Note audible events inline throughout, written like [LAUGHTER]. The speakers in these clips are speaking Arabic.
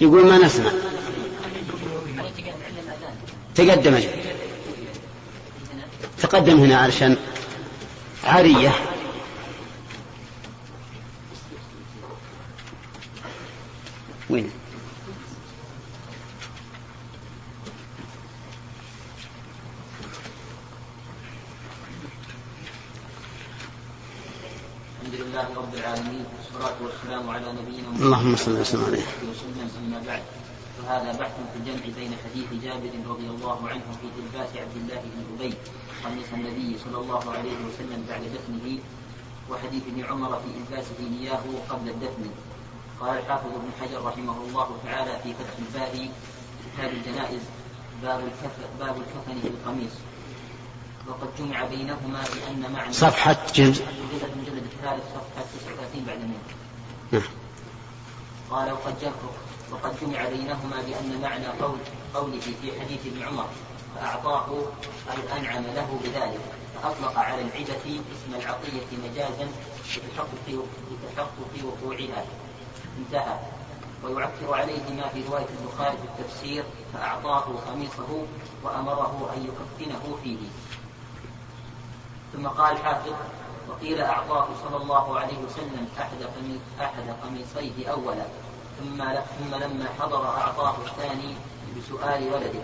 يقول ما نسمع. تقدم أجل. تقدم هنا علشان عارية. وين؟ الحمد لله رب العالمين والصلاة والسلام على نبينا محمد. اللهم صل وسلم عليه. وسلم أما بعد. فهذا بحث في الجمع بين حديث جابر رضي الله عنه في تلباس عبد الله بن أبي قميص النبي صلى الله عليه وسلم بعد دفنه وحديث ابن عمر في إلباسه إياه قبل الدفن. قال الحافظ ابن حجر رحمه الله تعالى في فتح الباري كتاب الجنائز باب الكفن باب الكفن في القميص. وقد جمع بينهما بأن معنى صفحة جزء المجلد الثالث صفحة 39 بعد المئة. نعم. قال وقد جمع وقد جمع بينهما بأن معنى قول قوله في حديث ابن عمر فأعطاه أي أنعم له بذلك فأطلق على العدة اسم العطية مجازا لتحقق لتحقق وقوعها. انتهى. ويعكر عليه ما في رواية البخاري في التفسير فأعطاه قميصه وأمره أن يكفنه فيه. ثم قال حافظ وقيل أعطاه صلى الله عليه وسلم أحد أحد قميصيه أولا ثم ثم لما حضر أعطاه الثاني بسؤال ولده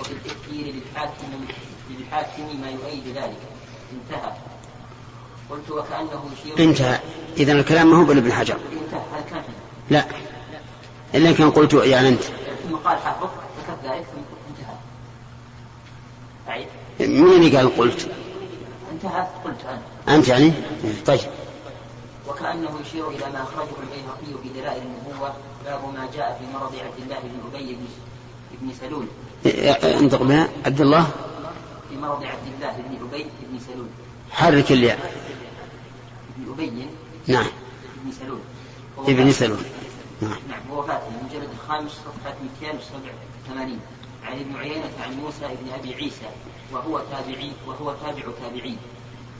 وفي التذكير للحاكم للحاكم ما يؤيد ذلك. انتهى. قلت وكأنه يشير انتهى. إذا الكلام ما هو بن ابن حجر. انتهى. هذا كان لا. إلا كان قلت يعني أنت. ثم قال حافظ ذكرت ذلك ثم انتهى. أعيد من اللي قال قلت؟ انتهى قلت أنا. أنت يعني؟ طيب. وكأنه يشير إلى ما أخرجه البيهقي في دلائل النبوة باب ما جاء في مرض عبد الله بن أبي بن سلول. انطق بها. عبد الله؟ في مرض عبد الله بن أبي بن سلول. حرك الياء بن أبي نعم. بن سلول ابن سلول. نعم نعم ووفاته المجلد الخامس صفحة 287 عن ابن عيينة عن موسى بن أبي عيسى وهو تابعي وهو تابع تابعين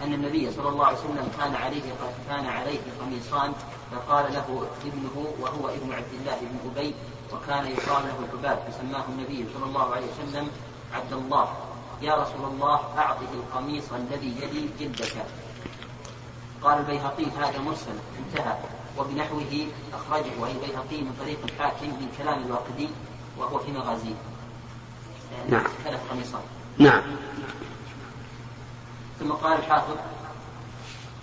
أن النبي صلى الله عليه وسلم كان عليه كان عليه قميصان فقال له ابنه وهو ابن عبد الله بن أبي وكان يقال له الحباب فسماه النبي صلى الله عليه وسلم عبد الله. يا رسول الله أعطه القميص الذي يلي جلدك. قال البيهقي هذا مرسل. انتهى. وبنحوه أخرجه. البيهقي من طريق الحاكم من كلام الواقدي وهو في مغازيه نعم. ثلاث قميصان نعم. ثم قال الحافظ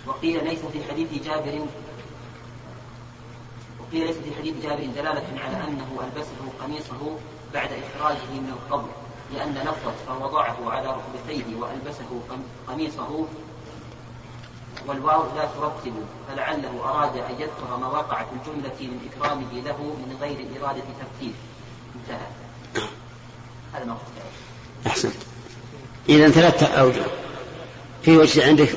وقيل ليس في حديث جابر وقيل ليس في حديث جابر دلالة على أنه ألبسه قميصه بعد إخراجه من القبر لأن لفظة فوضعه على ركبتيه وألبسه قميصه والواو لا ترتب فلعله أراد أن يذكر ما وقع في الجملة من إكرامه له من غير إرادة ترتيب. انتهى. هذا أحسنت. إذا ثلاثة أوجه في وجه عندك؟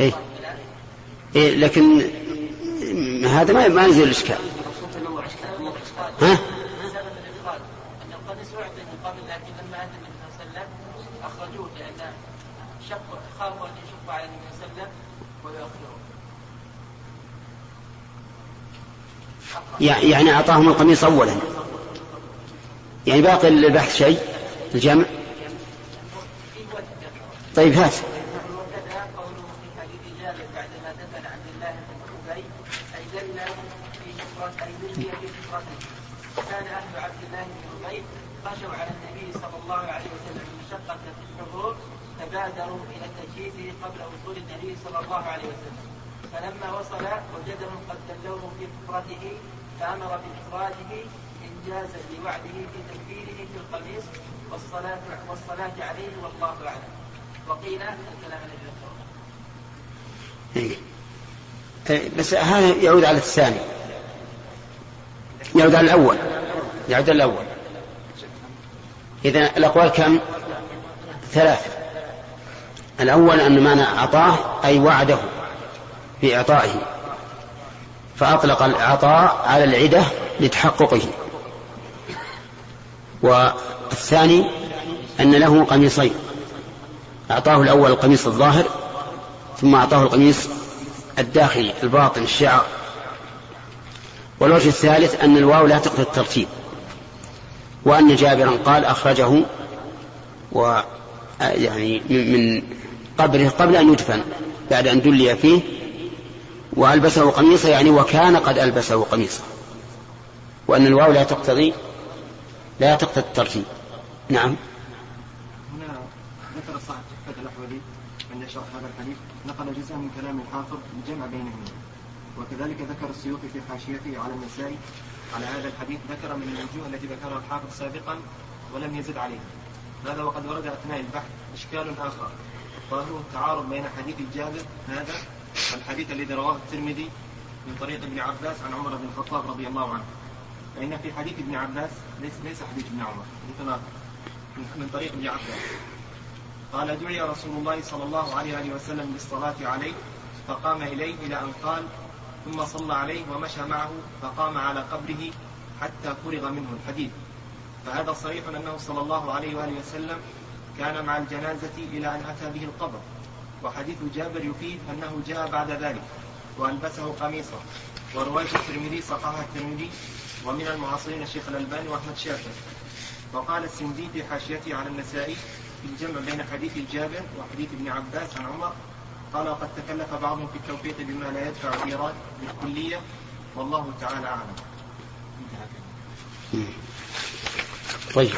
إيه. إيه لكن هذا ما ما يزيل الإشكال ها؟ سبب الإخراج أن القميص أعطي من قبل لكن لما أتى النبي صلى الله عليه وسلم أخرجوه لأن شق خافوا أن يشق على النبي صلى الله عليه وسلم ويؤخروه يعني أعطاهم القميص أولا. يعني باقي للبحث شيء الجمع. طيب هات. أهل عبد الله بن ابي خشوا على النبي صلى الله عليه وسلم مشقة في فبادروا إلى تجهيزه قبل وصول النبي صلى الله عليه وسلم فلما وصل وجدهم قد دلوه في حفرته فأمر باخراجه انجازا لوعده في تكفيره في القميص والصلاة والصلاة عليه والله أعلم. وقيل الكلام الذي ذكره. إيه. إيه، بس هذا يعود على الثاني يعود على الأول يعود على الأول إذا الأقوال كم ثلاثة الأول أن معنى أعطاه أي وعده بإعطائه فأطلق العطاء على العدة لتحققه. والثاني أن له قميصين. أعطاه الأول القميص الظاهر ثم أعطاه القميص الداخلي الباطن الشعر. والوجه الثالث أن الواو لا تقتضي الترتيب. وأن جابرا قال أخرجه و يعني من قبره قبل أن يدفن بعد أن دلي فيه وألبسه قميصا يعني وكان قد ألبسه قميصا وأن الواو لا تقتضي لا تقتضي الترتيب. نعم. هنا ذكر صاحب تحفة الأحولي عند شرح هذا الحديث نقل جزءا من كلام الحافظ الجمع بينهما. وكذلك ذكر السيوطي في حاشيته على النسائي على هذا الحديث ذكر من الوجوه التي ذكرها الحافظ سابقا ولم يزد عليها هذا وقد ورد أثناء البحث إشكال آخر. وهو التعارض بين حديث جابر هذا والحديث الذي رواه الترمذي من طريق ابن عباس عن عمر بن الخطاب رضي الله عنه. فإن في حديث ابن عباس ليس ليس حديث ابن عمر متناقض من طريق ابن عباس. قال دعي رسول الله صلى الله عليه وآله وسلم بالصلاة عليه. فقام إليه إلى أن قال ثم صلى عليه ومشى معه فقام على قبره حتى فرغ منه الحديث. فهذا صريح أنه صلى الله عليه وآله وسلم كان مع الجنازة إلى أن أتى به القبر. وحديث جابر يفيد أنه جاء بعد ذلك وألبسه قميصا ورواية الترمذي صححها الترمذي ومن المعاصرين الشيخ الألباني وأحمد شاكر وقال السندي في حاشيته على النسائي في الجمع بين حديث جابر وحديث ابن عباس عن عمر قال وقد تكلف بعضهم في التوفيق بما لا يدفع الإيراد بالكلية والله تعالى أعلم. طيب.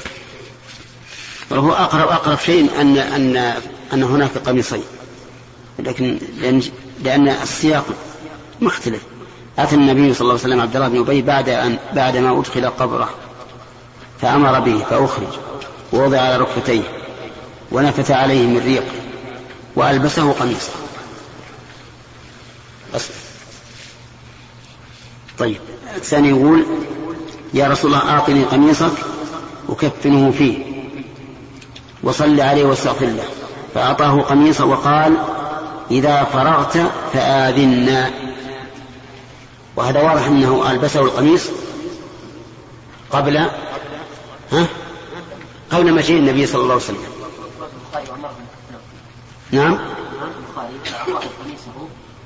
وهو أقرب أقرب شيء أن أن أن هناك قميصين. لكن لأن, لأن السياق مختلف. أتى النبي صلى الله عليه وسلم عبد الله بن أبي بعد أن بعد ما أدخل قبره فأمر به فأخرج ووضع على ركبتيه ونفث عليه من ريق وألبسه قميصا بس. طيب الثاني يقول يا رسول الله أعطني قميصك أكفنه فيه وصل عليه واستغفر له. فأعطاه قميصا وقال إذا فرغت فآذنا وهذا واضح أنه ألبسه القميص قبل ها؟ قبل مجيء النبي صلى الله عليه وسلم. نعم.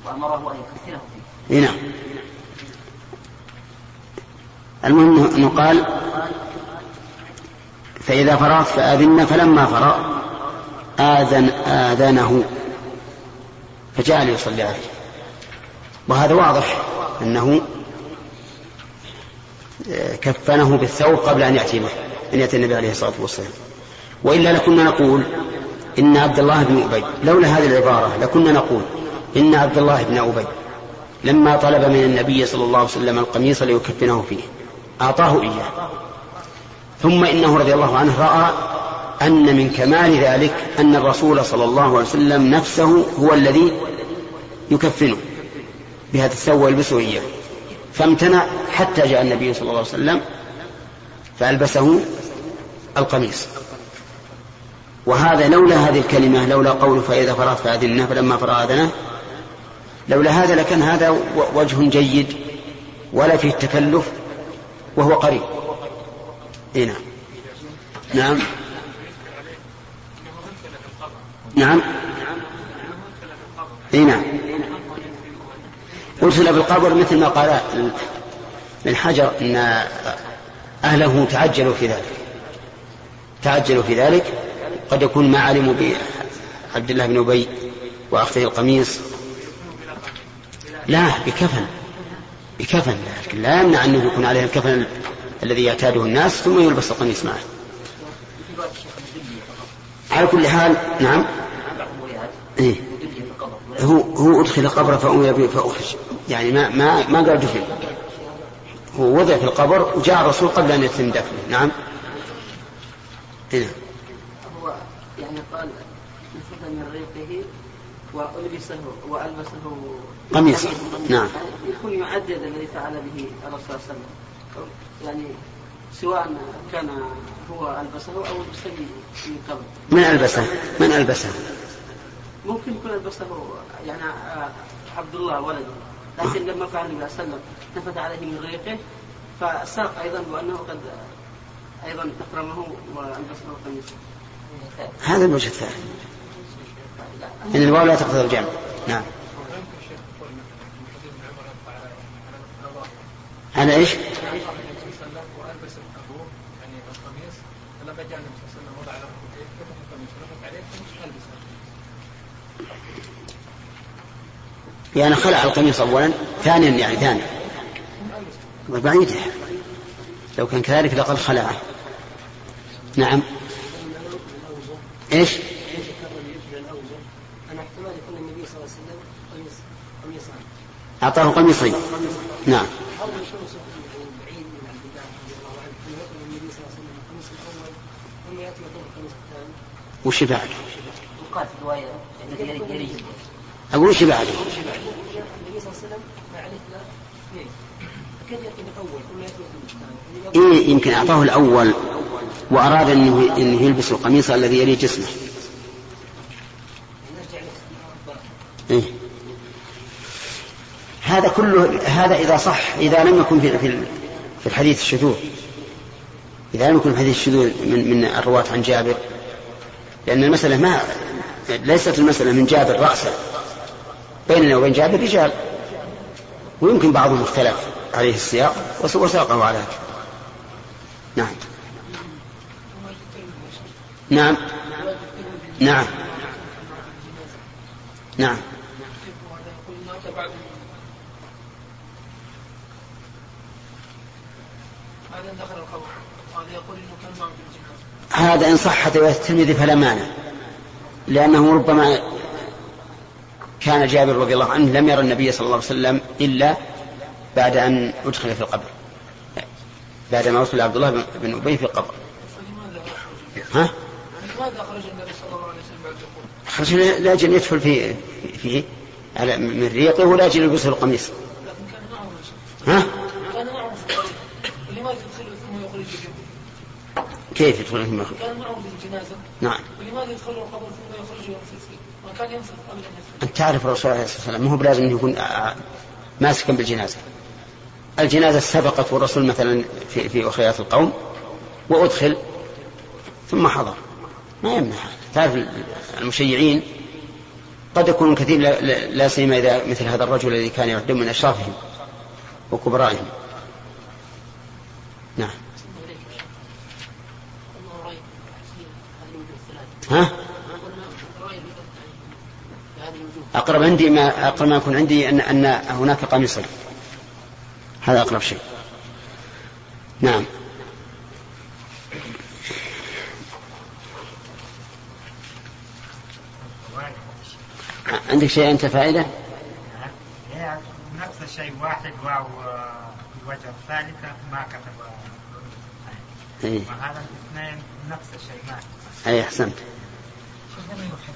وأمره أن فيه نعم. المهم أنه قال فإذا فرغت فآذنا فلما فرغ آذن آذنه. فجعل يصلي عليه. وهذا واضح أنه كفنه بالثوب قبل أن يأتي به أن يأتي النبي عليه الصلاة والسلام. وإلا لكنا نقول إن عبد الله بن أبي لولا هذه العبارة لكنا نقول إن عبد الله بن أبي لما طلب من النبي صلى الله عليه وسلم القميص ليكفنه فيه أعطاه إياه. ثم إنه رضي الله عنه رأى أن من كمال ذلك أن الرسول صلى الله عليه وسلم نفسه هو الذي يكفنه بهذا الثوب ويلبسه إياه. فامتنع حتى جاء النبي صلى الله عليه وسلم فألبسه القميص. وهذا لولا هذه الكلمة لولا قول فإذا فرغت فأذنه فلما فرغ أذنه لولا هذا لكان هذا وجه جيد ولا فيه التكلف وهو قريب. اي نعم. نعم. نعم. إي نعم. أرسل بالقبر مثل ما قال الحجر أن أهله تعجلوا في ذلك. تعجلوا في ذلك. قد يكون ما علموا بعبد الله بن أبي وأخته القميص. لا بكفن. بكفن. لكن لا يمنع أنه يكون عليه الكفن الذي يعتاده الناس ثم يلبس القميص معه. على كل حال نعم. إيه؟ هو هو أدخل القبر فأمر به فأخرج. يعني ما ما ما قال دفن هو وضع في القبر وجاء الرسول قبل أن يتم دفنه. نعم. إيه؟ هو يعني قال نفذ من ريقه وألبسه وألبسه قميصا نعم. يكون يعدد الذي فعل به الرسول صلى الله عليه وسلم. يعني سواء كان هو ألبسه أو لبسه من قبل. من ألبسه؟ من ألبسه؟ ممكن يكون ألبسه يعني عبد الله ولده. لكن لما فعل النبي صلى الله عليه وسلم عليه من ريقه فساق أيضا بأنه قد أيضا أكرمه وألبسه قميصا. هذا الوجه الثاني. إن الواو لا تقتضي الجمع. نعم. هذا إيش؟ يعني خلع القميص اولا ثانيا يعني ثانيا. وبعيدة لو كان كذلك لقد خلعه. نعم. إيش؟ أعطاه قميصين. نعم. وش بعد؟ يقال في يريد أقول وش عليه إيه يمكن أعطاه الأول وأراد أنه, أنه يلبس القميص الذي يلي جسمه. إيه؟ هذا كله هذا إذا صح إذا لم يكن في في في الحديث الشذوذ. إذا لم يكن الحديث الشذوذ من من الرواة عن جابر. لأن المسألة ما ليست المسألة من جابر رأسا. بيننا وبين جابر رجال. ويمكن بعضهم اختلف عليه السياق وساقه على هذا. نعم. نعم. نعم. نعم. هذا إن صحت رواية الترمذي فلا مانع. لأنه ربما كان جابر رضي الله عنه لم يرى النبي صلى الله عليه وسلم إلا بعد أن أدخل في القبر بعد ما وصل عبد الله بن أبي في القبر ها؟ لماذا خرج النبي صلى الله عليه وسلم بعد لاجل يدخل في فيه على من ريقه ولاجل يلبسه القميص. ها؟ كان معه في ولماذا يدخله ثم يخرج؟ كيف يدخل ثم يخرج؟ كان معه بالجنازه نعم ولماذا يدخله القبر ثم يخرج وينفث فيه؟ ما كان ينفث قبل ان يدخل أنت تعرف الرسول عليه الصلاة والسلام ما هو بلازم أنه يكون ماسكا بالجنازة. الجنازة سبقت والرسول مثلا في, في أخريات القوم وأدخل ثم حضر. ما يمنع. تعرف المشيعين قد يكون كثير لا, لا- سيما إذا مثل هذا الرجل الذي كان يعد من أشرافهم وكبرائهم. نعم. ها رايك هذه الوجوه أقرب عندي ما أقرب ما يكون عندي أن أن هناك قميصين هذا أقرب شيء. نعم. عندك شيء أنت فائدة؟ نفس الشيء واحد واو الوجه الثالثة ما كتب. أي وهذا الاثنين نفس الشيء. ما أي أحسنت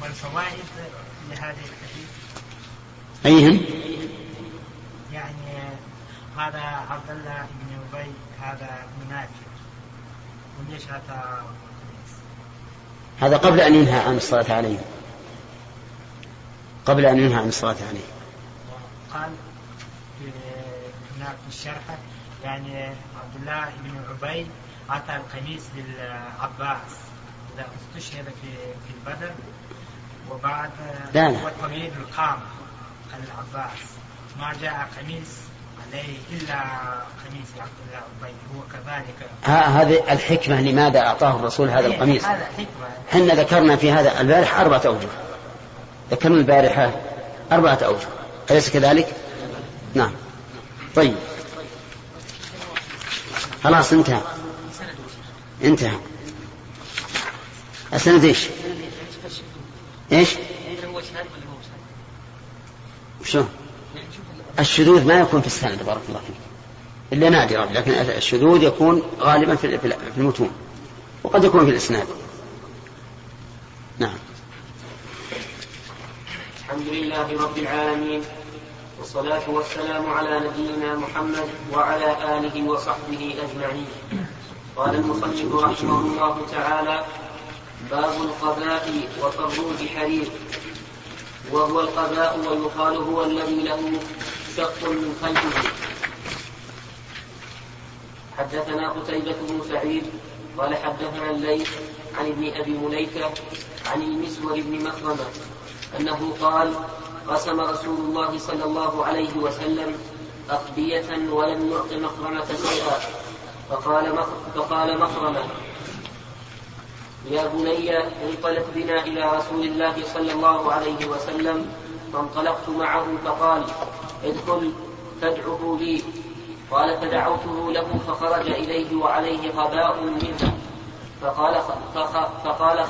والفوائد لهذه الحديث؟ أيهم؟ يعني هذا عبد الله بن أبي هذا منافق وليش هذا؟ هذا قبل أن ينهى عن الصلاة عليهم قبل أن ينهى عن الصلاة عليه. قال هناك في الشرح يعني عبد الله بن عبيد أعطى القميص للعباس. إذا استشهد في في البدر وبعد لا، لا. هو طويل القامة العباس. ما جاء قميص عليه إلا قميص عبد الله عبيد هو كذلك. ها هذه الحكمة لماذا أعطاه الرسول هذا القميص؟ هذا حكمة. حنا ذكرنا في هذا البارح أربعة أوجه. ذكرنا البارحة أربعة أوجه. أليس كذلك؟ نعم. طيب. خلاص انتهى. انتهى. السند إيش؟ إيش؟ شو؟ الشذوذ ما يكون في السند بارك الله فيك إلا نادرا لكن الشذوذ يكون غالبا في المتون وقد يكون في الإسناد نعم الحمد لله رب العالمين والصلاة والسلام على نبينا محمد وعلى آله وصحبه أجمعين قال المصنف رحمه الله تعالى باب القباء وطروج حرير وهو القباء ويقال هو الذي له شق من خلفه حدثنا قتيبة بن سعيد قال حدثنا الليث عن ابن أبي مليكة عن المسور بن مخرمة أنه قال قسم رسول الله صلى الله عليه وسلم أقبية ولم يعط مخرمة شيئا. فقال مخرمة يا بني انطلق بنا إلى رسول الله صلى الله عليه وسلم فانطلقت معه فقال ادخل فادعه لي. قال فدعوته له فخرج إليه وعليه غباء منها فقال فقال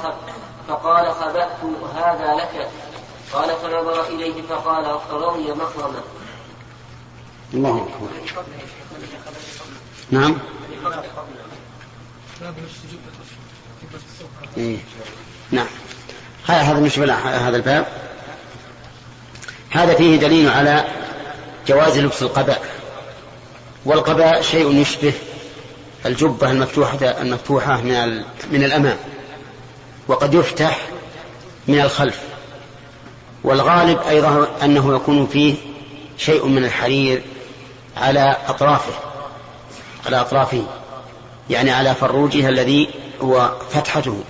فقال خبأت هذا لك. قال فنظر إليه فقال رضي مخرمة الله أكبر. نعم. إيه. نعم. هذا بالنسبة هذا الباب. هذا فيه دليل على جواز لبس القباء. والقباء شيء يشبه الجبة المفتوحة المفتوحة من من الأمام. وقد يفتح من الخلف. والغالب أيضا أنه يكون فيه شيء من الحرير على أطرافه على أطرافه. يعني على فروجها الذي هو فتحته.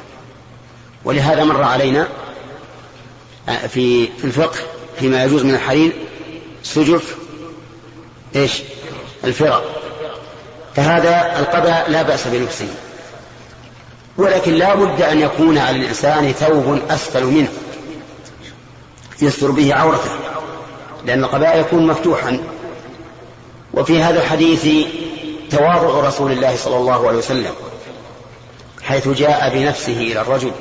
ولهذا مر علينا آه، في الفقه فيما يجوز من الحرير سجف إيش؟ الفرق. فهذا القباء لا بأس بلبسه ولكن لا بد أن يكون على الإنسان ثوب أسفل منه يستر به عورته لأن القباء يكون مفتوحا. وفي هذا الحديث تواضع رسول الله صلى الله عليه وسلم. حيث جاء بنفسه إلى الرجل.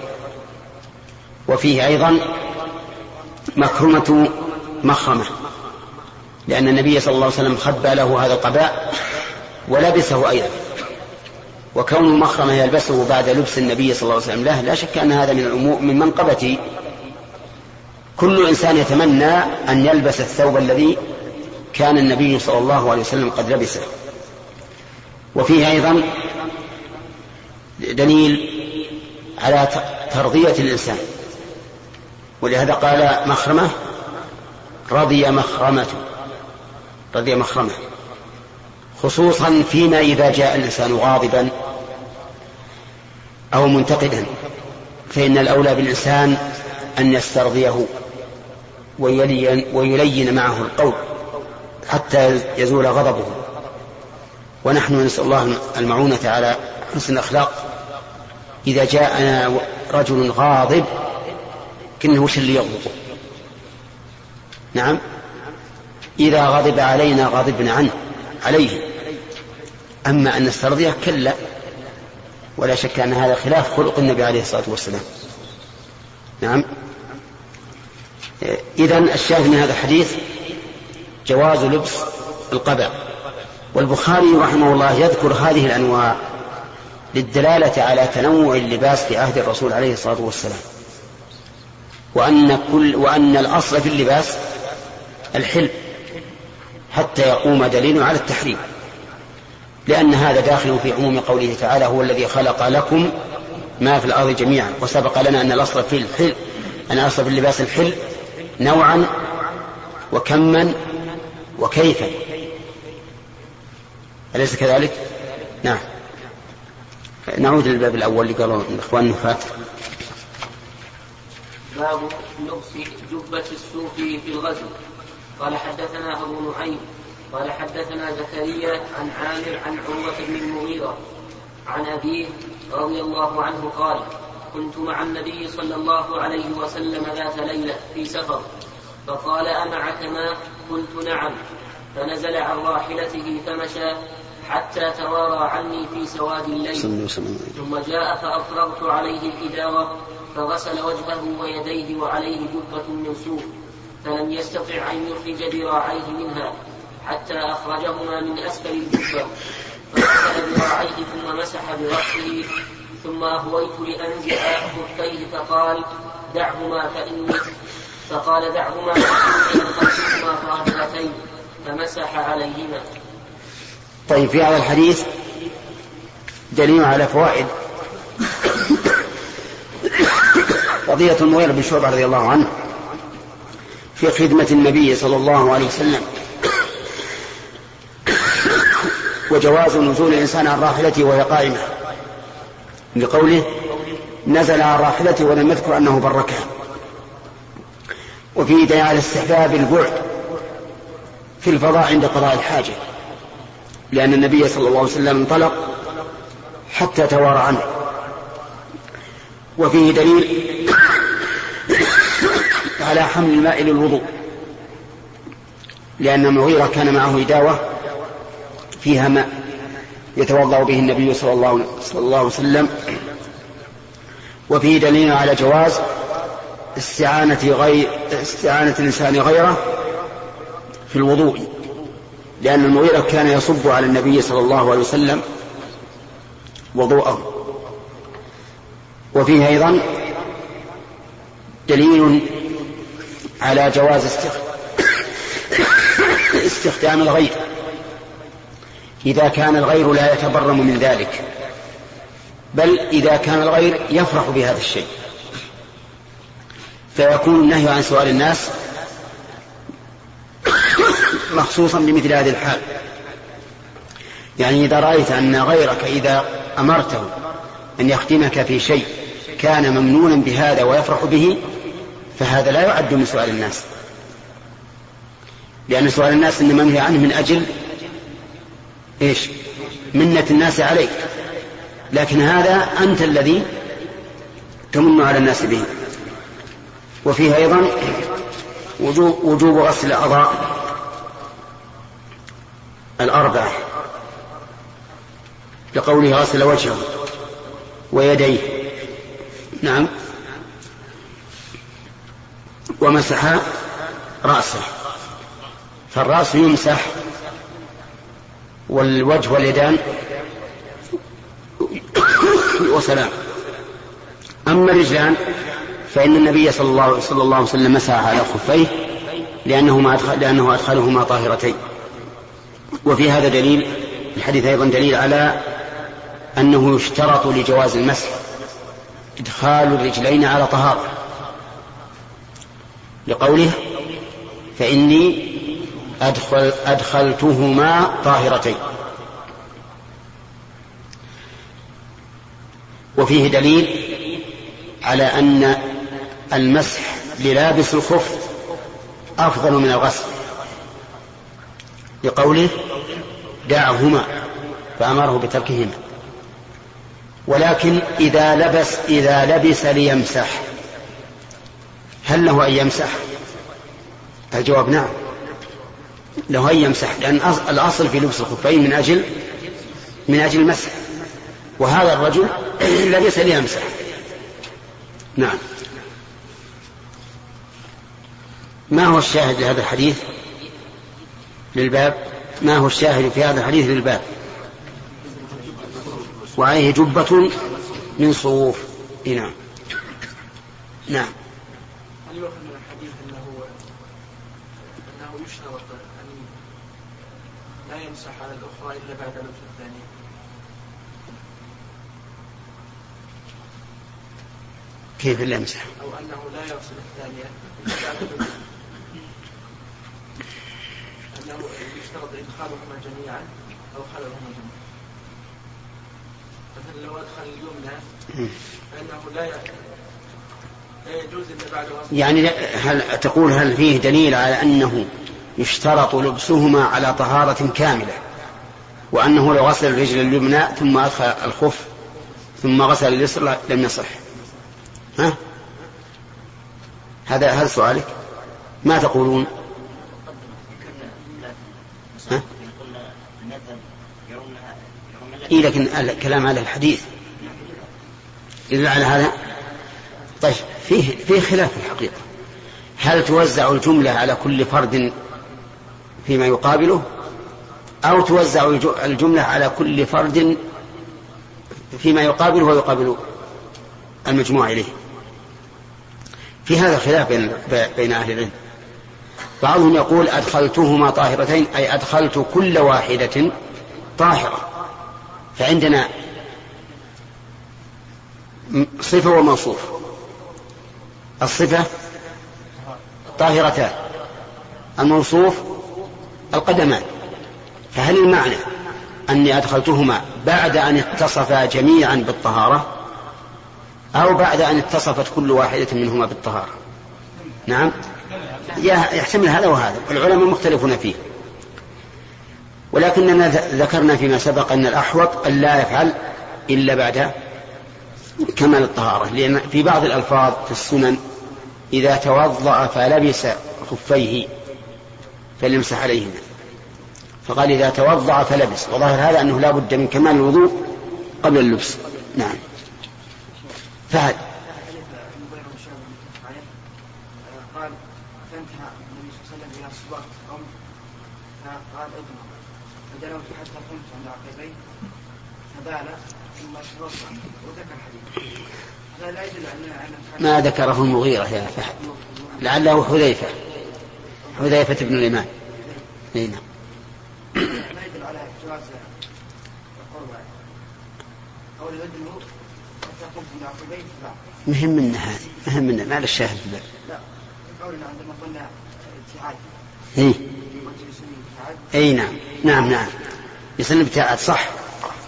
وفيه أيضا مكرمة مخرمة لأن النبي صلى الله عليه وسلم خبى له هذا القباء ولبسه أيضا. وكون مخرمة يلبسه بعد لبس النبي صلى الله عليه وسلم له لا شك أن هذا من الأمور من منقبة كل إنسان يتمنى أن يلبس الثوب الذي كان النبي صلى الله عليه وسلم قد لبسه. وفيه أيضا دليل على ترضية الإنسان. ولهذا قال مخرمة رضي مخرمة رضي مخرمة خصوصا فيما إذا جاء الإنسان غاضبا أو منتقدا فإن الأولى بالإنسان أن يسترضيه ويلين, ويلين معه القول حتى يزول غضبه. ونحن نسأل الله المعونة على حسن الأخلاق. إذا جاءنا رجل غاضب كنه وش اللي يغضبه؟ نعم. إذا غضب علينا غضبنا عنه عليه. أما أن نسترضيه كلا ولا شك أن هذا خلاف خلق النبي عليه الصلاة والسلام. نعم. إذا الشاهد من هذا الحديث جواز لبس القبع. والبخاري رحمه الله يذكر هذه الأنواع. للدلالة على تنوع اللباس في عهد الرسول عليه الصلاة والسلام. وأن, كل وأن الأصل في اللباس الحلم حتى يقوم دليل على التحريم. لأن هذا داخل في عموم قوله تعالى هو الذي خلق لكم ما في الأرض جميعا وسبق لنا أن الأصل في الحل أن الأصل في اللباس الحل نوعا وكما وكيفا. أليس كذلك؟ نعم. نعود للباب الأول اللي قالوا الإخوان نفات باب لبس جبة السوق في الغزو. قال حدثنا أبو نعيم قال حدثنا زكريا عن عامر عن عروة بن المغيرة عن أبيه رضي الله عنه قال كنت مع النبي صلى الله عليه وسلم ذات ليلة في سفر فقال أمعك ماء قلت نعم. فنزل عن راحلته فمشى حتى توارى عني في سواد الليل. ثم جاء فأفرغت عليه الإدارة فغسل وجهه ويديه وعليه جبة من سوء فلم يستطع أن يخرج ذراعيه منها حتى أخرجهما من أسفل الجبة فغسل ذراعيه ثم مسح برأسه ثم أهويت لأنزع خفيه فقال دعهما فإني فقال دعهما فإني طاهرتين فمسح عليهما. طيب في هذا الحديث دليل على فوائد. قضية المغيرة بن شعبة رضي الله عنه في خدمة النبي صلى الله عليه وسلم وجواز نزول الإنسان عن راحلته وهي قائمة. بقوله نزل عن راحلته ولم يذكر أنه بركها. وفيه دليل على استحباب البعد في الفضاء عند قضاء الحاجة. لأن النبي صلى الله عليه وسلم انطلق حتى توارى عنه. وفيه دليل على حمل الماء للوضوء لأن المغيرة كان معه إداوة فيها ماء يتوضأ به النبي صلى الله, صلى الله عليه وسلم. وفيه دليل على جواز استعانة غير استعانة الإنسان غيره في الوضوء. لأن المغيرة كان يصب على النبي صلى الله عليه وسلم وضوءه. وفيه أيضا دليل على جواز [COUGHS] استخدام الغير. إذا كان الغير لا يتبرم من ذلك بل إذا كان الغير يفرح بهذا الشيء. فيكون النهي عن سؤال الناس مخصوصا بمثل هذه الحال. يعني إذا رأيت أن غيرك إذا أمرته أن يخدمك في شيء كان ممنونا بهذا ويفرح به فهذا لا يعد من سؤال الناس. لأن سؤال الناس إنما منهي عنه من أجل إيش؟ منة الناس عليك. لكن هذا أنت الذي تمن على الناس به. وفيه أيضا وجوب, وجوب غسل الأعضاء. الأربعة لقوله غسل وجهه ويديه. نعم. ومسح رأسه. فالرأس يمسح والوجه واليدان. وسلام. أما الرجلان فإن النبي صلى الله, صلى الله عليه وسلم مسح على خفيه لأنهما أدخل لأنه أدخلهما طاهرتين. وفي هذا دليل الحديث أيضا دليل على أنه يشترط لجواز المسح إدخال الرجلين على طهارة. لقوله فإني أدخل أدخلتهما طاهرتين. وفيه دليل على أن المسح للابس الخف أفضل من الغسل. لقوله دعهما فأمره بتركهما. ولكن إذا لبس إذا لبس ليمسح هل له أن يمسح؟ الجواب نعم. له أن يمسح لأن الأصل في لبس الخفين من أجل من أجل المسح. وهذا الرجل [CLEARS THROAT] لبس ليمسح. نعم. ما هو الشاهد لهذا الحديث؟ للباب؟ ما هو الشاهد في هذا الحديث للباب وعليه جبة من صوف. نعم. نعم. هل يؤخذ من الحديث انه انه يشترط ان لا يمسح؟ على الاخرى الا بعد لبس الثانية كيف لا أو أنه لا يغسل الثانية. إنه يشترط ادخالهما جميعا خللهما جميعا. مثلا لو أدخل اليمنى فإنه لا يعني هل تقول هل فيه دليل على أنه يشترط لبسهما على طهارة كاملة وأنه لو غسل الرجل اليمنى ثم أدخل الخف ثم غسل اليسرى لم يصح؟ ها؟ هذا هذا سؤالك؟ ما تقولون ها؟ إيه لكن الكلام على الحديث يدل على هذا؟ طيب فيه فيه خلاف الحقيقة. هل توزع الجملة على كل فرد فيما يقابله؟ أو توزع الجملة على كل فرد فيما يقابله ويقابل المجموع إليه؟ في هذا خلاف بين بين أهل العلم. بعضهم يقول أدخلتهما طاهرتين أي أدخلت كل واحدة طاهرة. فعندنا صفة وموصوف. الصفة طاهرتان الموصوف القدمان. فهل المعنى أني أدخلتهما بعد أن اتصفا جميعا بالطهارة أو بعد أن اتصفت كل واحدة منهما بالطهارة؟ نعم. يحتمل هذا وهذا العلماء مختلفون فيه. ولكننا ذكرنا فيما سبق أن الأحوط أن لا يفعل إلا بعد كمال الطهارة لأن في بعض الألفاظ في السنن إذا توضأ فلبس خفيه فليمسح عليهما فقال إذا توضأ فلبس وظاهر هذا أنه لا بد من كمال الوضوء قبل اللبس. نعم. فهد قال فانتهى النبي صلى الله عليه وسلم إلى الصباح قوم فقال اضمع فدلوت حتى قمت عند عقبيه فبال ثم وذكر الحديث هذا لا يدل ما ذكره المغيرة يا فهد لعله حذيفة. حذيفة بن الإمام. إي نعم. مهم منا هذه مهم منا ما الشاهد لا لا. قولنا عندما قلنا ابتعاد إي. إي نعم. نعم نعم. يصير ابتعاد صح.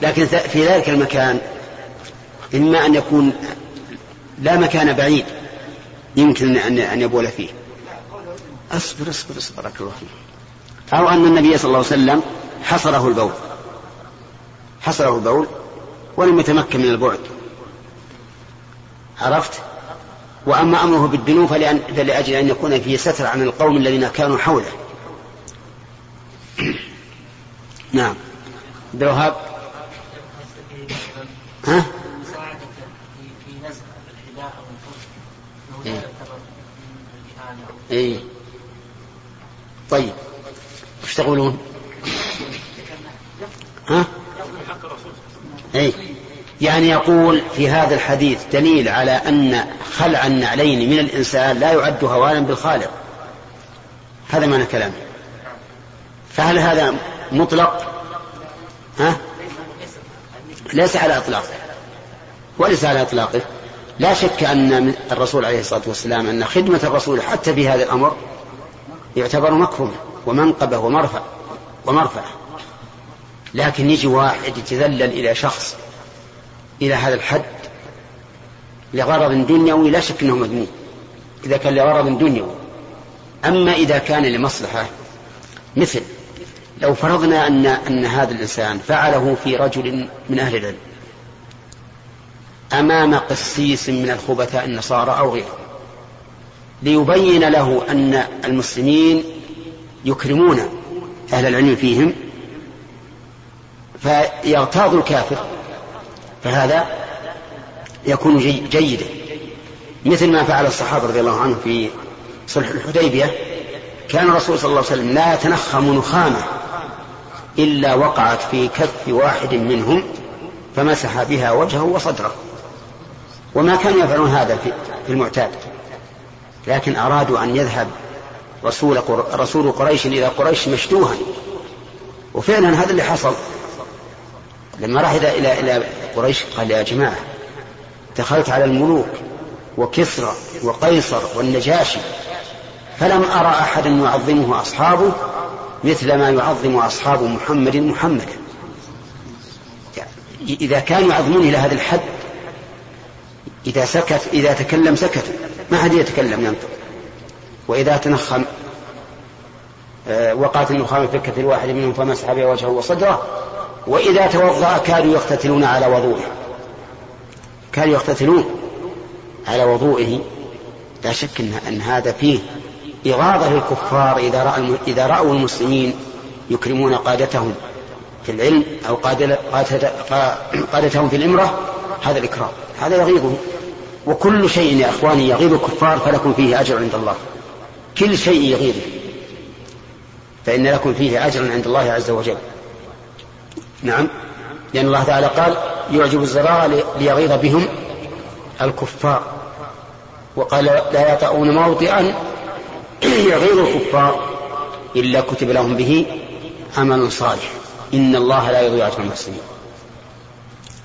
لكن في ذلك المكان إما أن يكون لا مكان بعيد يمكن أن أن يبول فيه. أصبر أصبر أصبر الله أو أن النبي صلى الله عليه وسلم حصره البول. حصره البول ولم يتمكن من البعد. عرفت؟ وأما أمره بالدنو فلأن فلأجل أن يكون فيه ستر عن القوم الذين كانوا حوله. [CLEARS THROAT] نعم. الوهاب ها؟ انه إيه. اي طيب وش تقولون؟ ها؟ اي يعني يقول في هذا الحديث دليل على أن خلع النعلين من الإنسان لا يعد هوانا بالخالق هذا معنى كلامه فهل هذا مطلق ها؟ ليس على اطلاقه وليس على إطلاقه. لا شك أن من الرسول عليه الصلاة والسلام أن خدمة الرسول حتى في هذا الأمر يعتبر مكرمه ومنقبة ومرفع ومرفعه لكن يجي واحد يتذلل إلى شخص إلى هذا الحد لغرض دنيوي لا شك إنه مذموم. إذا كان لغرض دنيوي. أما إذا كان لمصلحة مثل لو فرضنا أن أن هذا الإنسان فعله في رجل من أهل العلم أمام قسيس من الخبثاء النصارى أو غيره ليبين له أن المسلمين يكرمون أهل العلم فيهم فيغتاظ الكافر فهذا يكون جي جيدا. مثل ما فعل الصحابة رضي الله عنهم في صلح الحديبية كان الرسول صلى الله عليه وسلم لا يتنخم نخامة. إلا وقعت في كف واحد منهم فمسح بها وجهه وصدره. وما كانوا يفعلون هذا في المعتاد. لكن أرادوا أن يذهب رسول رسول قريش إلى قريش مشدوها وفعلا هذا اللي حصل. لما راح إلى إلى إلى قريش قال يا جماعة دخلت على الملوك وكسرى وقيصر والنجاشي فلم أرى احدا يعظمه أصحابه مثل ما يعظم أصحاب محمد محمدا إذا كانوا يعظمون إلى هذا الحد إذا سكت إذا تكلم سكتوا ما حد يتكلم ينطق وإذا تنخم آه، وقعت النخامة في كف الواحد منهم فمسح بها وجهه وصدره. وإذا توضأ كانوا يقتتلون على وضوئه. كانوا يقتتلون على وضوئه. لا شك أن هذا فيه إغاظة للكفار إذا, رأى إذا رأوا المسلمين يكرمون قادتهم في العلم أو قادتهم في الإمرة هذا الإكرام هذا يغيظهم وكل شيء يا إخواني يغيظ الكفار فلكم فيه أجر عند الله. كل شيء يغيظه. فإن لكم فيه أجرا عند الله عز وجل. نعم. لأن الله تعالى قال يعجب الزراع ليغيظ بهم الكفار. وقال لا يطؤون موطئا يغيظ الكفار. إلا كتب لهم به عمل صالح. إن الله لا يضيع أجر المحسنين.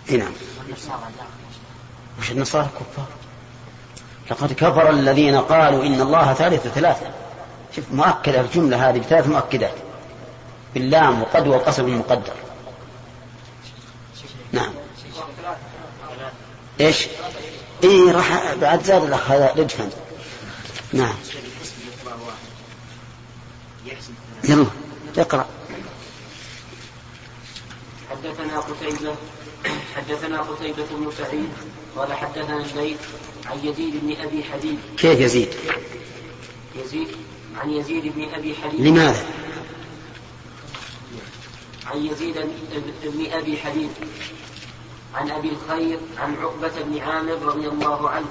نعم وش النصارى الكفار؟ لقد كفر الذين قالوا إن الله ثالث ثلاثة. شوف مؤكدة الجملة هذه بثلاث مؤكدات. باللام وقد وقسم مقدر. نعم. إيش؟ اي راح بعد زاد الأخ هذا رجفا نعم. يلا. اقرأ. حدثنا قتيبة حدثنا قتيبة بن سعيد قال حدثنا الليث عن يزيد بن أبي حبيب كيف يزيد؟ يزيد عن يزيد بن أبي حبيب لماذا؟ عن يزيد بن أبي حبيب عن أبي الخير عن عقبة بن عامر رضي الله عنه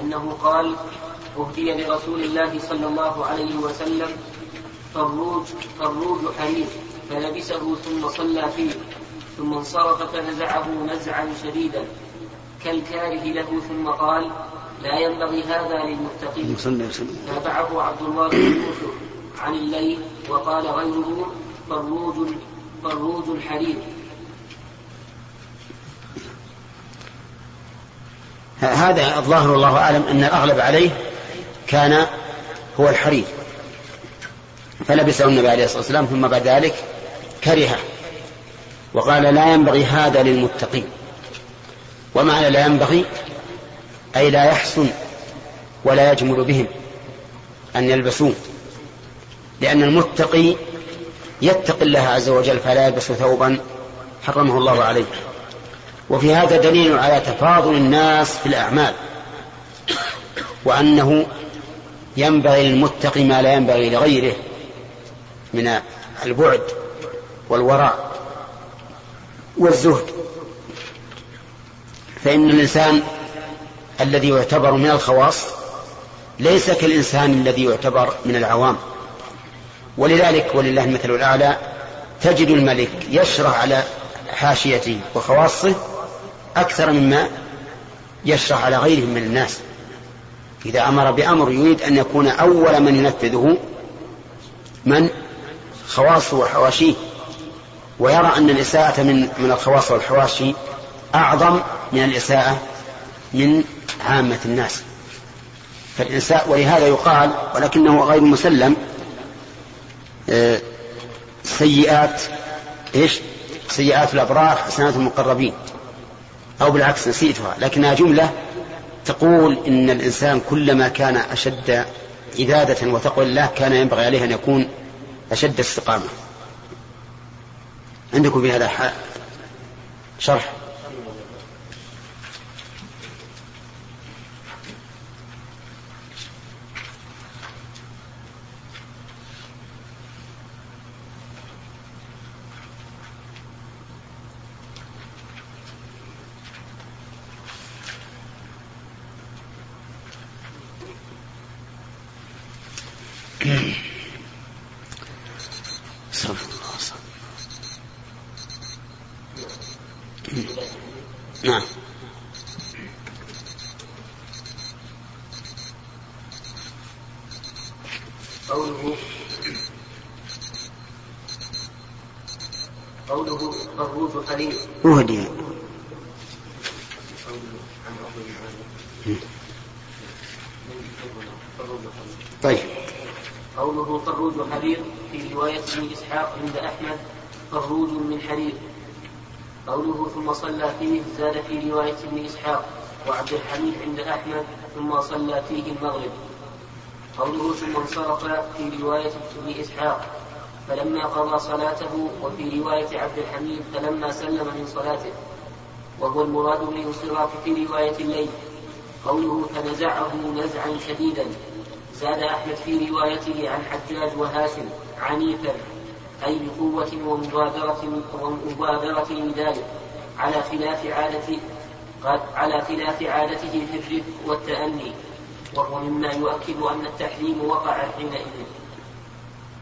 أنه قال أهدي لرسول الله صلى الله عليه وسلم فروج فروج حرير فلبسه ثم صلى فيه ثم انصرف فنزعه نزعا شديدا. كالكاره له ثم قال لا ينبغي هذا للمتقين. تابعه عبد الله بن يوسف عن الليل وقال غيره فروج فروج الحرير هذا الظاهر والله أعلم أن الأغلب عليه كان هو الحرير فلبسه النبي عليه الصلاة والسلام ثم بعد ذلك كرهه وقال لا ينبغي هذا للمتقين. ومعنى لا ينبغي؟ أي لا يحسن ولا يجمل بهم أن يلبسوه لأن المتقي يتقي الله عز وجل فلا يلبس ثوبا حرمه الله عليه. وفي هذا دليل على تفاضل الناس في الأعمال. وأنه ينبغي للمتقي ما لا ينبغي لغيره. من البعد والوراء والزهد. فإن الإنسان الذي يعتبر من الخواص ليس كالإنسان الذي يعتبر من العوام. ولذلك ولله المثل الأعلى تجد الملك يشرع على حاشيته وخواصه أكثر مما يشرع على غيره من الناس. إذا أمر بأمر يريد أن يكون أول من ينفذه من خواصه وحواشيه ويرى أن الإساءة من من الخواص والحواشي أعظم من الإساءة من عامة الناس فالإنساء ولهذا يقال ولكنه غير مسلم آه، سيئات إيش؟ سيئات الأبرار حسنات المقربين أو بالعكس نسيتها لكنها جملة تقول إن الإنسان كلما كان أشد عبادة وتقوى الله كان ينبغي عليه أن يكون أشد استقامة. عندكم في هذا شرح نعم قوله قوله فروج حليم أهدي طيب. قوله فروج حرير في رواية ابن إسحاق عند أحمد فروج من حرير. قوله ثم صلى فيه زاد في رواية ابن إسحاق وعبد الحميد عند أحمد ثم صلى فيه المغرب. قوله ثم انصرف في رواية ابن إسحاق فلما قضى صلاته وفي رواية عبد الحميد فلما سلم من صلاته وهو المراد بالانصراف في رواية الليل قوله فنزعه نزعا شديدا زاد أحمد في روايته عن حجاج وهاشم عنيفا أي بقوة ومبادرة ومبادرة لذلك على خلاف عادة على خلاف عادته في الرفق والتأني وهو مما يؤكد أن التحريم وقع حينئذ.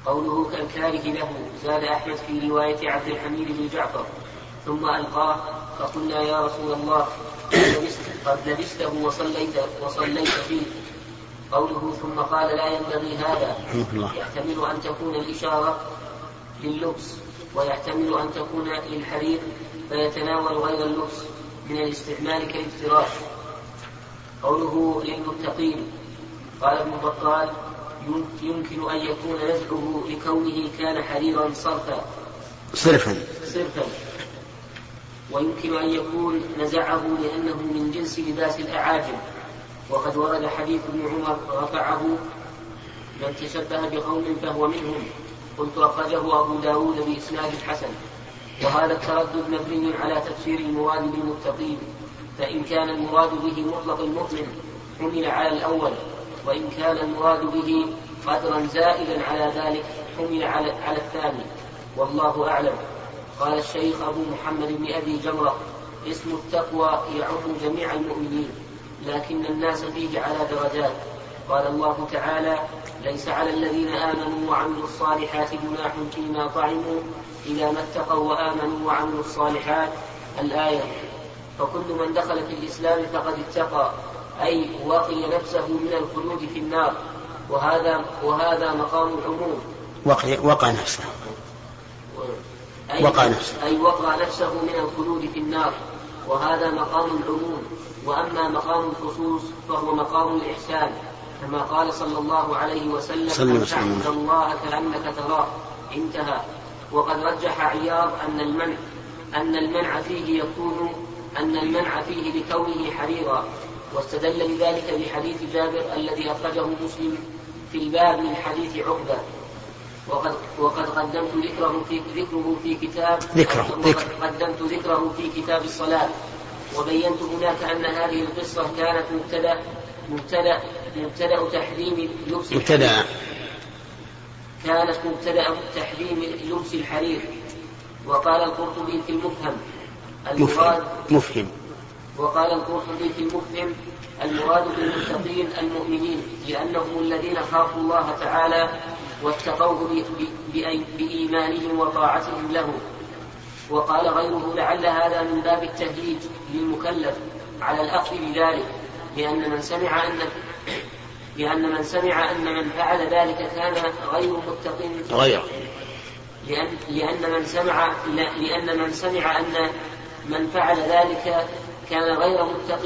قوله كالكاره له زاد أحمد في رواية عبد الحميد بن جعفر. ثم ألقاه فقلنا يا رسول الله قد لبسته وصليت وصليت فيه. قوله ثم قال لا ينبغي هذا. يحتمل أن تكون الإشارة لللبس ويحتمل أن تكون للحرير فيتناول غير اللبس من الاستعمال كالافتراش قوله للمتقين. قال ابن بطال يمكن أن يكون نزعه لكونه كان حريرا صرفا. صرفا. صرفا. ويمكن أن يكون نزعه لأنه من جنس لباس الأعاجم. وقد ورد حديث ابن عمر رفعه من تشبه بقوم فهو منهم. قلت أخرجه أبو داود بإسناد حسن. وهذا التردد مبني على تفسير المراد بالمتقين. فإن كان المراد به مطلق المؤمن حمل على الأول. وإن كان المراد به قدرا زائدا على ذلك حمل على, الثاني. والله أعلم. قال الشيخ أبو محمد بن أبي جمرة اسم التقوى يعم جميع المؤمنين لكن الناس فيه على درجات. قال الله تعالى ليس على الذين آمنوا وعملوا الصالحات جناح فيما طعموا إذا ما اتقوا وآمنوا وعملوا الصالحات. الآية فكل من دخل في الإسلام فقد اتقى. أي وقي نفسه من الخلود في النار. وهذا وهذا مقام العموم. وقع, وقع نفسه. أي وقع نفسه. أي وقع نفسه من الخلود في النار. وهذا مقام العموم. وأما مقام الخصوص فهو مقام الإحسان. كما قال صلى الله عليه وسلم صلى أن الله عليه وسلم. تعبد الله كأنك تراه. انتهى. وقد رجح عياض أن المنع أن المنع فيه يكون أن المنع فيه لكونه حريرا. واستدل لذلك بحديث جابر الذي أخرجه مسلم في الباب من حديث عقبة. وقد وقد قدمت ذكره في ذكره في كتاب ذكره، ذكر. قدمت ذكره في كتاب الصلاة. وبينت هناك أن هذه القصة كانت مبتدأ مبتدأ مبتدأ تحريم لبس ابتدأ كانت مبتدأ تحريم لبس الحرير. وقال القرطبي في المفهم المراد مفهم مفهم. وقال القرطبي في المفهم المراد بالمتقين المؤمنين لأنهم الذين خافوا الله تعالى واتقوه بإيمانهم وطاعتهم له. وقال غيره لعل هذا من باب التهييج للمكلف على الأخذ بذلك لأن من سمع أن لأن من سمع أن من فعل ذلك كان غير متق غير. لأن لأن من سمع لأن من سمع أن من فعل ذلك كان غير متق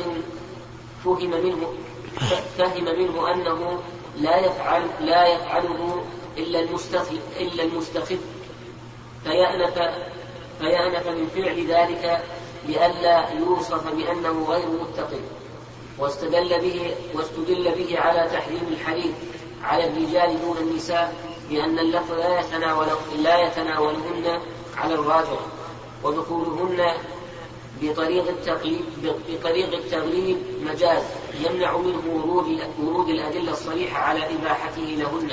فهم منه فهم منه أنه لا يفعل لا يفعله إلا المستخف إلا المستخف فيأنف فيأنف من فعل ذلك لئلا يوصف بأنه غير متق واستدل به واستدل به على تحريم الحرير على الرجال دون النساء لأن اللفظ لا يتناول لا يتناولهن على الراجح ودخولهن بطريق التقليد بطريق التغليب مجاز يمنع منه ورود ورود الأدلة الصريحة على إباحته لهن.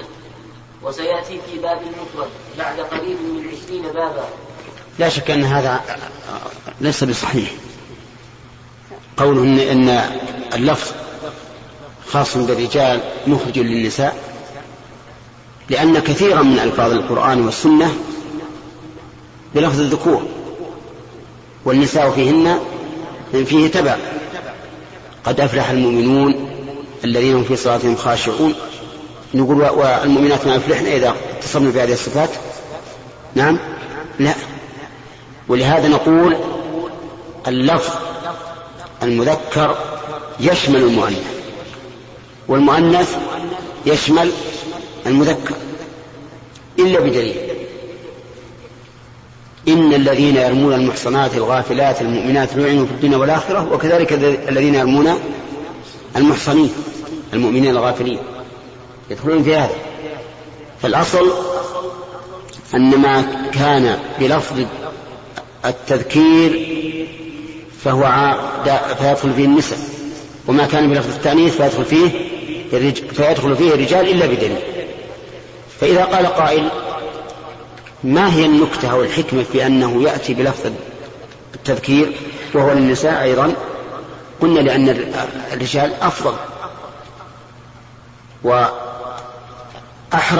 وسيأتي في باب المفرد بعد قريب من عشرين بابا. لا شك أن هذا ليس بصحيح. قوله إن اللفظ خاص بالرجال مخرج للنساء لأن كثيرا من ألفاظ القرآن والسنة بلفظ الذكور. والنساء فيهن فيه تبع. قد أفلح المؤمنون الذين هم في صلاتهم خاشعون. نقول والمؤمنات ما يفلحن إذا اتصلنا بهذه الصفات؟ نعم؟ لا. ولهذا نقول اللفظ المذكر يشمل المؤنث والمؤنث يشمل المذكر إلا بدليل. إن الذين يرمون المحصنات الغافلات المؤمنات لعنوا في الدنيا والآخرة وكذلك الذين يرمون المحصنين المؤمنين الغافلين يدخلون في هذا. فالأصل أن ما كان بلفظ التذكير فهو فيدخل فيه النساء وما كان بلفظ التأنيث فيدخل فيه فيدخل فيه الرجال إلا بدليل. فإذا قال قائل ما هي النكتة أو الحكمة في أنه يأتي بلفظ التذكير وهو للنساء أيضا؟ قلنا لأن الرجال أفضل وأحرى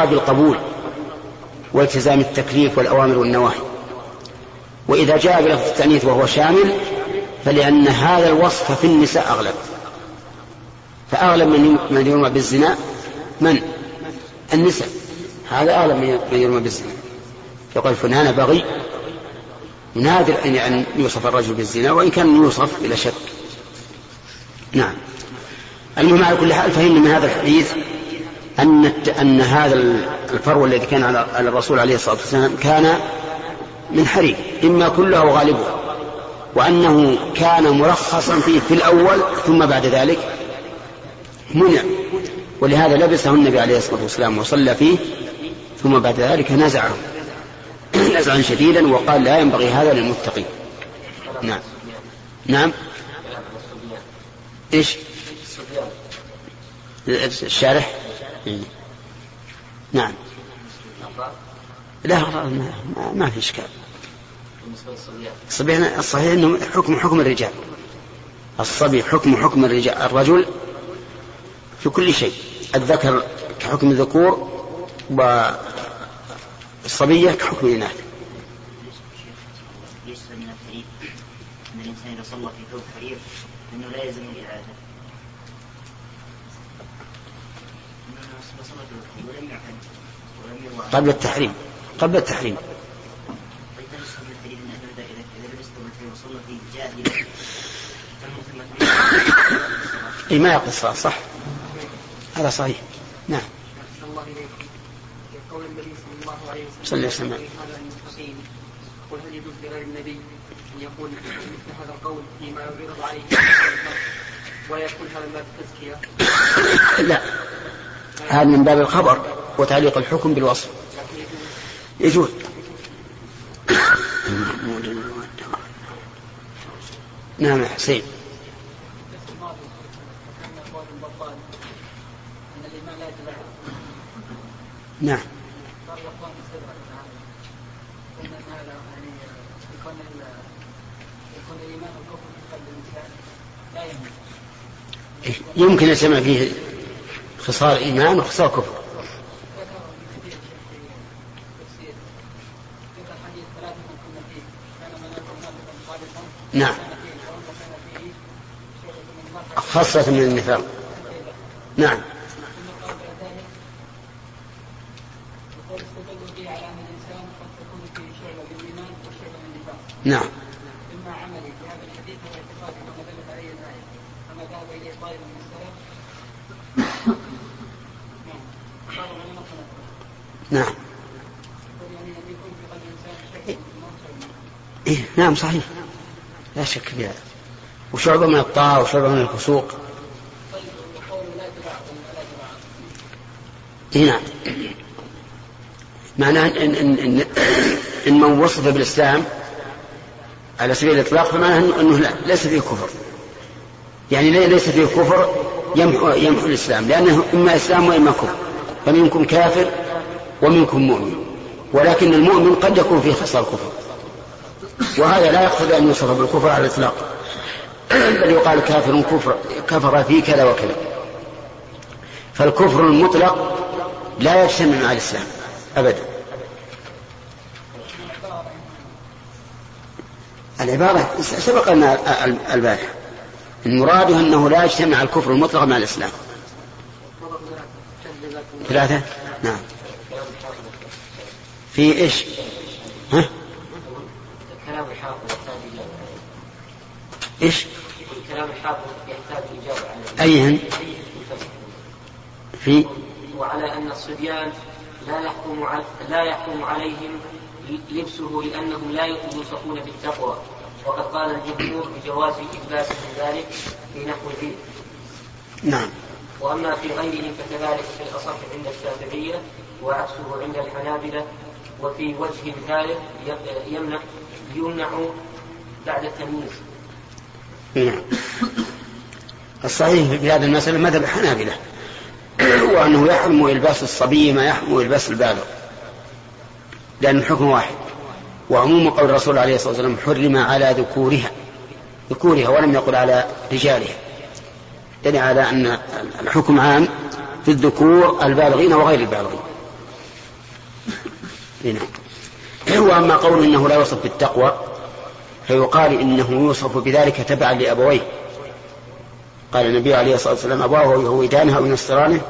بالقبول والتزام التكليف والأوامر والنواهي. وإذا جاء بلفظ التأنيث وهو شامل فلأن هذا الوصف في النساء أغلب. فأغلب من يرمى بالزنا من؟ النساء. هذا أغلب من يرمى بالزنا. يقول فلان بغي نادر أن يوصف الرجل بالزنا وإن كان يوصف بلا شك. نعم. المهم على كل حال فهمنا من هذا الحديث أن أن هذا الفرو الذي كان على الرسول عليه الصلاة والسلام كان من حرير إما كله أو غالبه. وأنه كان مرخصا فيه في الأول ثم بعد ذلك منع. ولهذا لبسه النبي عليه الصلاة والسلام وصلى فيه ثم بعد ذلك نزعه. نزعا شديدا وقال لا ينبغي هذا للمتقين. نعم. نعم. إيش؟ الشارح؟ نعم. لا ما, ما في إشكال. الصبي الصحيح إنه حكم حكم الرجال. الصبي حكم حكم الرجال. الرجل في كل شيء. الذكر كحكم الذكور والصبية كحكم الإناث. قبل التحريم قبل التحريم. إي ما يقضي الصلاة صح. هذا صحيح. نعم. الله قول النبي صلى الله عليه وسلم. صلى الله عليه وسلم. هذا المستقيم. قل هل يجوز لغير النبي أن يقول مثل هذا القول فيما يعرض عليه ويكون هذا من باب التزكية [COUGHS] لا. هذا من باب الخبر وتعليق الحكم بالوصف. يجوز. نعم يا حسين. نعم صار يقوم استدرك هذا قلنا هذا يعني يكون ال- يكون الإيمان والكفر في قلب الإنسان لا يموت يمكن يجتمع فيه خصال إيمان وخصال كفر. نعم. خاصة من النفاق. نعم. نعم. كما ذهب إليه طائفة من السلف نعم. إيه نعم صحيح. لا شك في هذا. وشعبة من الطاعة وشعبة من الفسوق. إيه نعم. معناه إن, إن, إن, إن من وصف بالإسلام على سبيل الإطلاق فمعناه أنه لا ليس فيه كفر. يعني لي- ليس فيه كفر يمحو, يمحو الإسلام لأنه إما إسلام وإما كفر فمنكم كافر ومنكم مؤمن ولكن المؤمن قد يكون فيه خصال كفر. وهذا لا يقتضي أن يوصف بالكفر على الإطلاق بل يقال كافر كفر كفر في كذا وكذا. فالكفر المطلق لا يجتمع مع الإسلام أبدا. العبارة سبق لنا البارحة. المراد أنه لا يجتمع الكفر المطلق مع الإسلام. ثلاثة؟ نعم. في إيش؟ ها؟ إيش؟ كلام الحافظ يحتاج إجابة أيهن؟ في؟ وعلى أن الصبيان لا يحكم لا يحكم عليهم لبسه لأنهم لا يوصفون بالتقوى. وقد قال الجمهور بجواز إلباسهم ذلك في نحو العلم نعم. وأما في غيرهم فكذلك في الأصح عند الشافعية وعكسه عند الحنابلة وفي وجه ثالث يمنع يمنع بعد التمييز. نعم. الصحيح في هذه المسألة مذهب الحنابلة وأنه يحرم إلباس الصبي ما يحرم إلباس البالغ لأن الحكم واحد. وعموم قول الرسول عليه الصلاة والسلام حرم على ذكورها ذكورها ولم يقل على رجالها. دل على أن الحكم عام في الذكور البالغين وغير البالغين. نعم وأما قول إنه لا يوصف بالتقوى فيقال إنه يوصف بذلك تبعا لأبويه. قال النبي عليه الصلاة والسلام أبواه يهودانه أو ينصرانه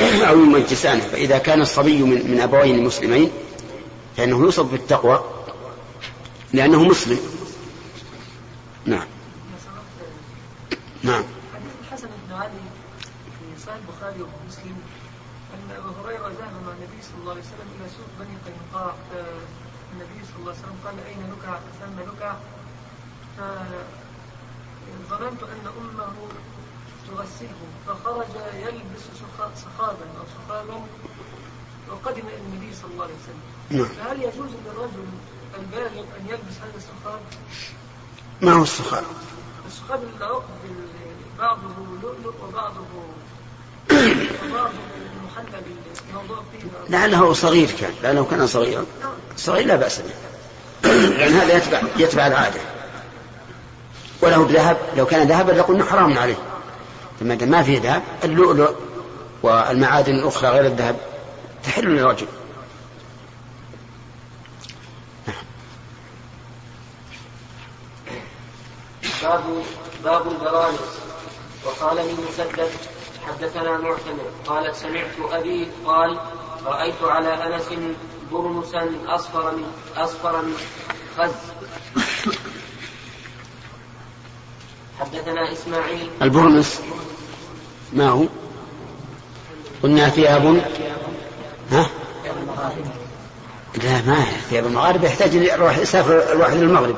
أو يمجسانه. فإذا كان الصبي من, من أبوين مسلمين فإنه يوصف بالتقوى لأنه مسلم. نعم. نعم. حديث الحسن بن علي في صحيح البخاري ومسلم أن ابا هريرة ذهب مع النبي صلى الله عليه وسلم إلى سوق بني قينقاع. النبي صلى الله عليه وسلم قال أين لك؟ ثم لك؟ فظننت أن أمه تغسله. فخرج يلبس سخا- سخابا أو سخابا وقدم إلى النبي صلى الله عليه وسلم. نعم. فهل يجوز للرجل البالغ أن يلبس هذا السخاب؟ ما هو السخاء السخاب العقد بعضه لؤلؤ وبعضه وبعضه محلى بالموضوع فيه. لعله صغير كان لعله كان صغيرا صغير لا بأس به. [CLEARS THROAT] لأن هذا يتبع يتبع العادة. وله بذهب لو كان ذهبا لقلنا حرام عليه. ثم إذا ما فيه ذهب اللؤلؤ والمعادن الأخرى غير الذهب تحل للرجل باب باب البرانس وقال لي مسدد حدثنا معتمر. قال سمعت أبي قال رأيت على أنس برنسا أصفر من أصفر من خز. حدثنا إسماعيل. البرنس ما هو؟ قلنا ثياب ها؟ لا ما هي ثياب المغاربة يحتاج يروح يسافر الواحد للمغرب.